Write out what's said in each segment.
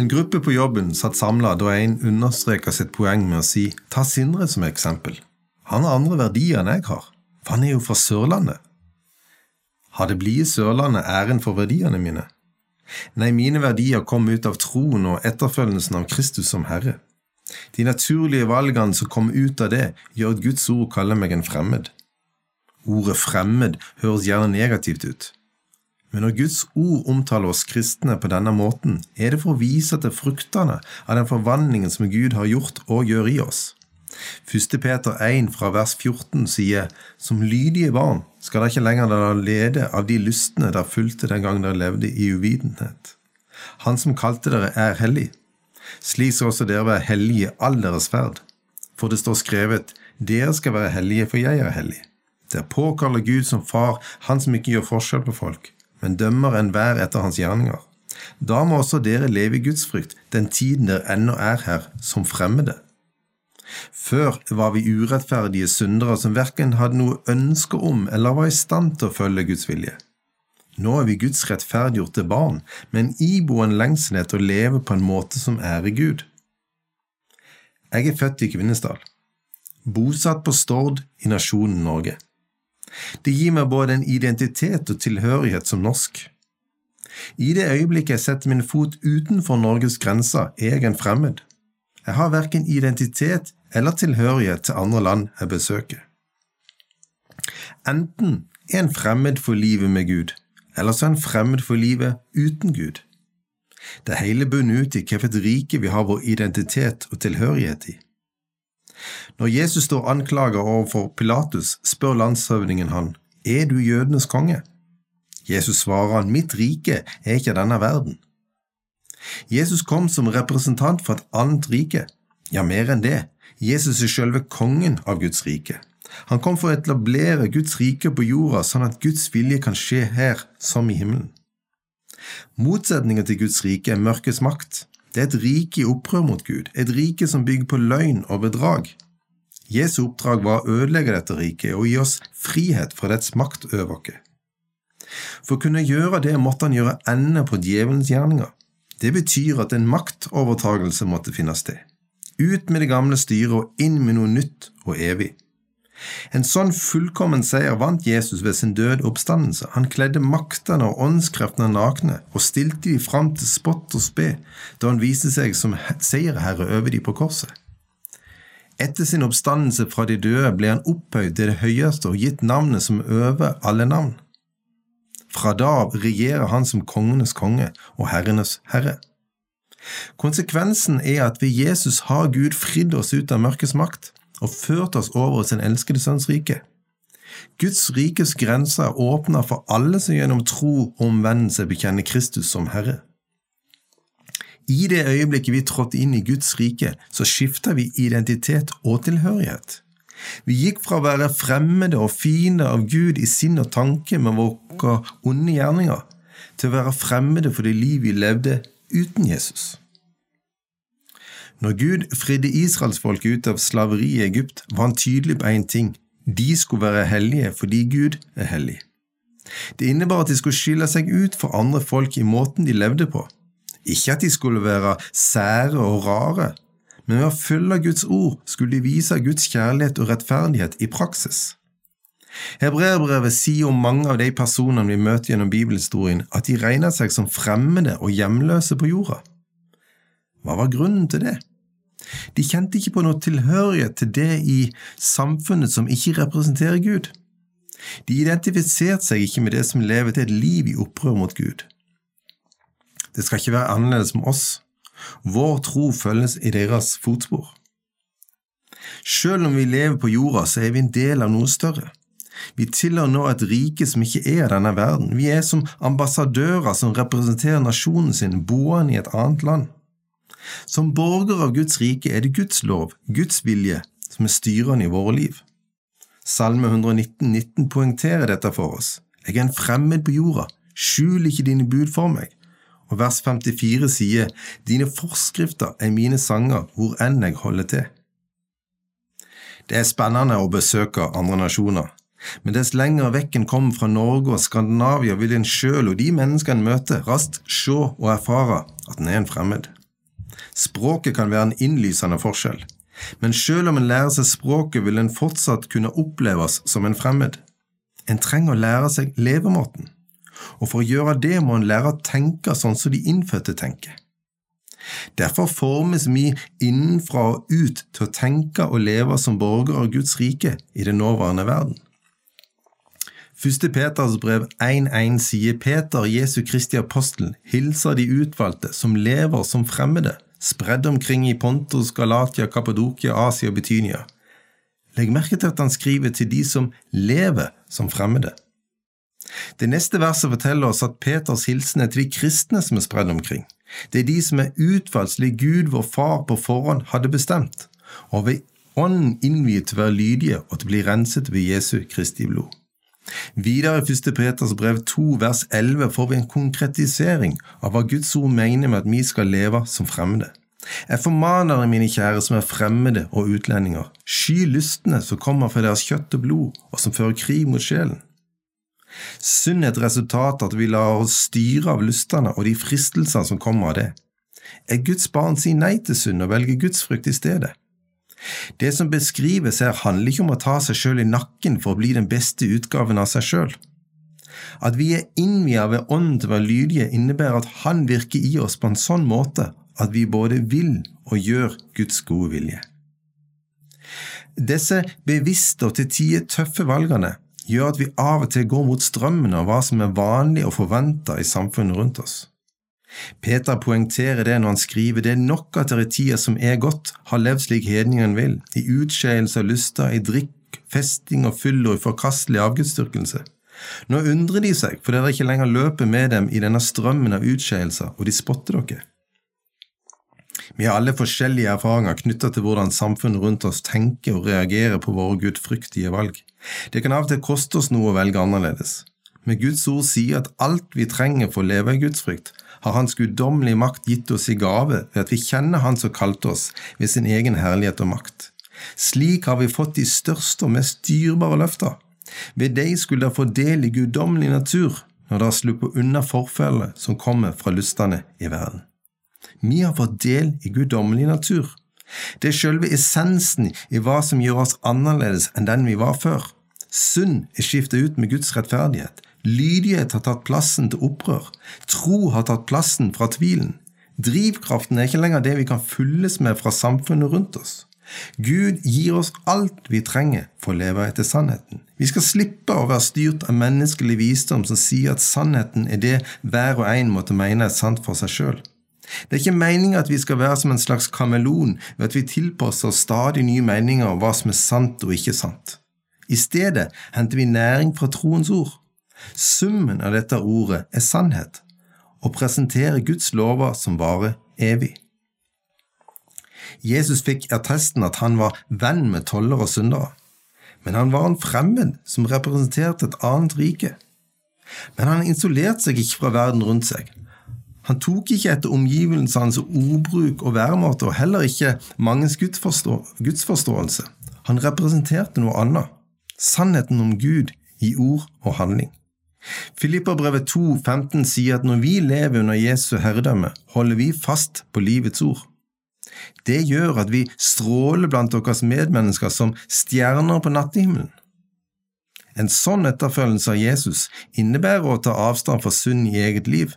En gruppe på jobben satt samla da en understreka sitt poeng med å si ta Sindre som eksempel. Han har andre verdier enn jeg har, for han er jo fra Sørlandet. Har det blide Sørlandet æren for verdiene mine? Nei, mine verdier kom ut av troen og etterfølgelsen av Kristus som Herre. De naturlige valgene som kom ut av det, gjør at Guds ord kaller meg en fremmed. Ordet fremmed høres gjerne negativt ut. Men når Guds ord omtaler oss kristne på denne måten, er det for å vise til fruktene av den forvandlingen som Gud har gjort og gjør i oss. 1. Peter 1 fra vers 14 sier Som lydige barn skal dere ikke lenger la lede av de lystne der fulgte den gang dere levde i uvitenhet. Han som kalte dere, er hellig. Slik skal også dere være hellige all deres ferd. For det står skrevet, dere skal være hellige, for jeg er hellig. Der påkaller Gud som far, han som ikke gjør forskjell på folk, men dømmer enhver etter hans gjerninger. Da må også dere leve i Guds frykt den tiden dere ennå er her, som fremmede. Før var vi urettferdige syndere som verken hadde noe ønske om eller var i stand til å følge Guds vilje. Nå er vi Guds rettferdiggjorte barn, med en iboende lengsel etter å leve på en måte som ærer Gud. Jeg er født i Kvinesdal, bosatt på Stord i nasjonen Norge. Det gir meg både en identitet og tilhørighet som norsk. I det øyeblikket jeg setter min fot utenfor Norges grenser, er jeg en fremmed. Jeg har verken identitet eller tilhørighet til andre land jeg besøker. Enten er en fremmed for livet med Gud, eller så er en fremmed for livet uten Gud. Det hele bunner ut i hvilket rike vi har vår identitet og tilhørighet i. Når Jesus står anklaget overfor Pilatus, spør landshøvdingen han, Er du jødenes konge? Jesus svarer han, Mitt rike er ikke denne verden. Jesus kom som representant for et annet rike. Ja, mer enn det, Jesus er selve kongen av Guds rike. Han kom for å etablere Guds rike på jorda, sånn at Guds vilje kan skje her som i himmelen. Motsetningen til Guds rike er mørkets makt. Det er et rike i opprør mot Gud, et rike som bygger på løgn og bedrag. Jesu oppdrag var å ødelegge dette riket og gi oss frihet fra dets makt over oss. For å kunne gjøre det måtte han gjøre ende på djevelens gjerninger. Det betyr at en maktovertagelse måtte finne sted. Ut med det gamle styret og inn med noe nytt og evig. En sånn fullkommen seier vant Jesus ved sin døde oppstandelse. Han kledde maktene og åndskreftene nakne og stilte de fram til spott og spe da han viste seg som seierherre over de på korset. Etter sin oppstandelse fra de døde ble han opphøyd til det høyeste og gitt navnet som over alle navn. Fra da av regjerer han som kongenes konge og herrenes herre. Konsekvensen er at ved Jesus har Gud fridd oss ut av mørkets makt og ført oss over sin elskede sønns rike. Guds rikes grenser er åpna for alle som gjennom tro og omvendelse bekjenner Kristus som Herre. I det øyeblikket vi trådte inn i Guds rike, så skifta vi identitet og tilhørighet. Vi gikk fra å være fremmede og fiender av Gud i sinn og tanke med våre onde gjerninger, til å være fremmede for det liv vi levde uten Jesus. Når Gud fridde israelsfolket ut av slaveri i Egypt, var han tydelig på én ting – de skulle være hellige fordi Gud er hellig. Det innebar at de skulle skille seg ut for andre folk i måten de levde på. Ikke at de skulle være sære og rare, men ved å følge Guds ord skulle de vise Guds kjærlighet og rettferdighet i praksis. Hebreerbrevet sier om mange av de personene vi møter gjennom bibelhistorien, at de regner seg som fremmede og hjemløse på jorda. Hva var grunnen til det? De kjente ikke på noe tilhørighet til det i samfunnet som ikke representerer Gud. De identifiserte seg ikke med det som lever til et liv i opprør mot Gud. Det skal ikke være annerledes med oss. Vår tro følges i deres fotspor. Selv om vi lever på jorda, så er vi en del av noe større. Vi tilhører nå et rike som ikke er denne verden. Vi er som ambassadører som representerer nasjonen sin, boende i et annet land. Som borger av Guds rike er det Guds lov, Guds vilje, som er styrende i våre liv. Salme 119, 19 poengterer dette for oss. Jeg er en fremmed på jorda, skjul ikke dine bud for meg. Og vers 54 sier, Dine forskrifter er mine sanger, hvor enn jeg holder til. Det er spennende å besøke andre nasjoner, men dess lenger vekk en kommer fra Norge og Skandinavia, vil en sjøl og de menneskene en møter, raskt se og erfare at en er en fremmed. Språket kan være en innlysende forskjell, men selv om en lærer seg språket, vil en fortsatt kunne oppleves som en fremmed. En trenger å lære seg levemåten, og for å gjøre det må en lære å tenke sånn som de innfødte tenker. Derfor formes vi innenfra og ut til å tenke og leve som borgere av Guds rike i den nåværende verden. Første Peters brev 1.1 sier Peter, Jesu Kristi apostel, hilser de utvalgte som lever som fremmede, spredd omkring i Pontus, Galatia, Kappadokia, Asia og Betynia. Legg merke til at han skriver til de som lever som fremmede. Det neste verset forteller oss at Peters hilsen er til de kristne som er spredd omkring. Det er de som er utvalgt slik Gud, vår Far, på forhånd hadde bestemt, og ved Ånden innviet til å være lydige og til å bli renset ved Jesu Kristi blod. Videre i 1. Peters brev 2 vers 11 får vi en konkretisering av hva Guds ord mener med at vi skal leve som fremmede. Jeg formaner mine kjære som er fremmede og utlendinger, sky lystne som kommer fra deres kjøtt og blod, og som fører krig mot sjelen. Synd er et resultat at vi lar oss styre av lystene og de fristelsene som kommer av det. Er Guds barn sier nei til synd og velger Guds frukt i stedet? Det som beskrives her, handler ikke om å ta seg sjøl i nakken for å bli den beste utgaven av seg sjøl. At vi er innvia ved Ånden til å være lydige, innebærer at Han virker i oss på en sånn måte at vi både vil og gjør Guds gode vilje. Disse bevisste og til tider tøffe valgene gjør at vi av og til går mot strømmen av hva som er vanlig og forventa i samfunnet rundt oss. Peter poengterer det når han skriver det er nok at dere i tida som er godt, har levd slik hedningene vil, i utskeielse og lyster, i drikk, festing og fyll og i forkastelig avgudsdyrkelse. Nå undrer de seg fordi dere ikke lenger løper med dem i denne strømmen av utskeielser, og de spotter dere. Vi har alle forskjellige erfaringer knyttet til hvordan samfunnet rundt oss tenker og reagerer på våre gudfryktige valg. Det kan av og til koste oss noe å velge annerledes. Men Guds ord sier at alt vi trenger for å leve i gudsfrykt, har Hans guddommelige makt gitt oss i gave ved at vi kjenner Han som kalte oss ved sin egen herlighet og makt. Slik har vi fått de største og mest dyrebare løfter. Ved deg skulle dere få del i guddommelig natur når dere slipper unna forfellet som kommer fra lystene i verden. Vi har fått del i guddommelig natur. Det er selve essensen i hva som gjør oss annerledes enn den vi var før. Synd er skiftet ut med Guds rettferdighet. Lydighet har tatt plassen til opprør. Tro har tatt plassen fra tvilen. Drivkraften er ikke lenger det vi kan fylles med fra samfunnet rundt oss. Gud gir oss alt vi trenger for å leve etter sannheten. Vi skal slippe å være styrt av menneskelig visdom som sier at sannheten er det hver og en måtte mene er sant for seg sjøl. Det er ikke meningen at vi skal være som en slags kameleon ved at vi tilpasser oss stadig nye meninger om hva som er sant og ikke sant. I stedet henter vi næring fra troens ord. Summen av dette ordet er sannhet, og presenterer Guds lover som varer evig. Jesus fikk attesten at han var venn med toller og syndere, men han var en fremmed som representerte et annet rike. Men han isolerte seg ikke fra verden rundt seg. Han tok ikke etter omgivelsenes ordbruk og væremåte, og heller ikke manges gudsforstå gudsforståelse. Han representerte noe annet, sannheten om Gud i ord og handling. Filipperbrevet 2, 15 sier at når vi lever under Jesu herredømme, holder vi fast på livets ord. Det gjør at vi stråler blant deres medmennesker som stjerner på nattehimmelen. En sånn etterfølgelse av Jesus innebærer å ta avstand fra synd i eget liv,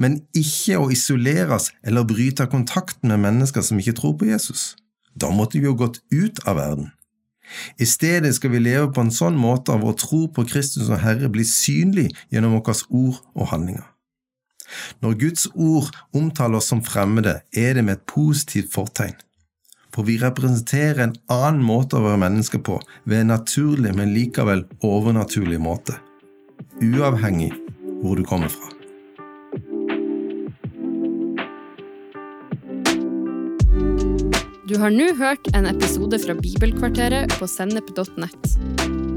men ikke å isoleres eller bryte kontakten med mennesker som ikke tror på Jesus. Da måtte vi jo gått ut av verden. I stedet skal vi leve på en sånn måte at vår tro på Kristus og Herre blir synlig gjennom våre ord og handlinger. Når Guds ord omtaler oss som fremmede, er det med et positivt fortegn. For vi representerer en annen måte å være mennesker på, ved en naturlig, men likevel overnaturlig måte. Uavhengig hvor du kommer fra. Du har nå hørt en episode fra Bibelkvarteret på sennep.nett.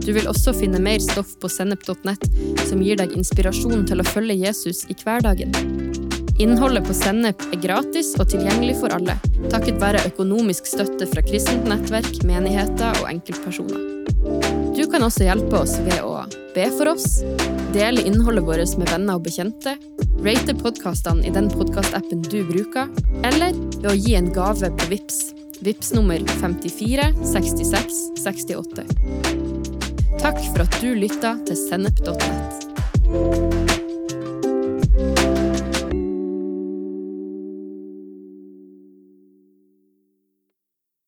Du vil også finne mer stoff på sennep.nett som gir deg inspirasjon til å følge Jesus i hverdagen. Innholdet på Sennep er gratis og tilgjengelig for alle, takket være økonomisk støtte fra kristent nettverk, menigheter og enkeltpersoner. Kan også hjelpe oss ved å be for oss, dele innholdet vårt med venner og bekjente, rate podkastene i den podkastappen du bruker, eller ved å gi en gave på VIPS. VIPS nummer 54 66 68. Takk for at du lytta til sennep.nett.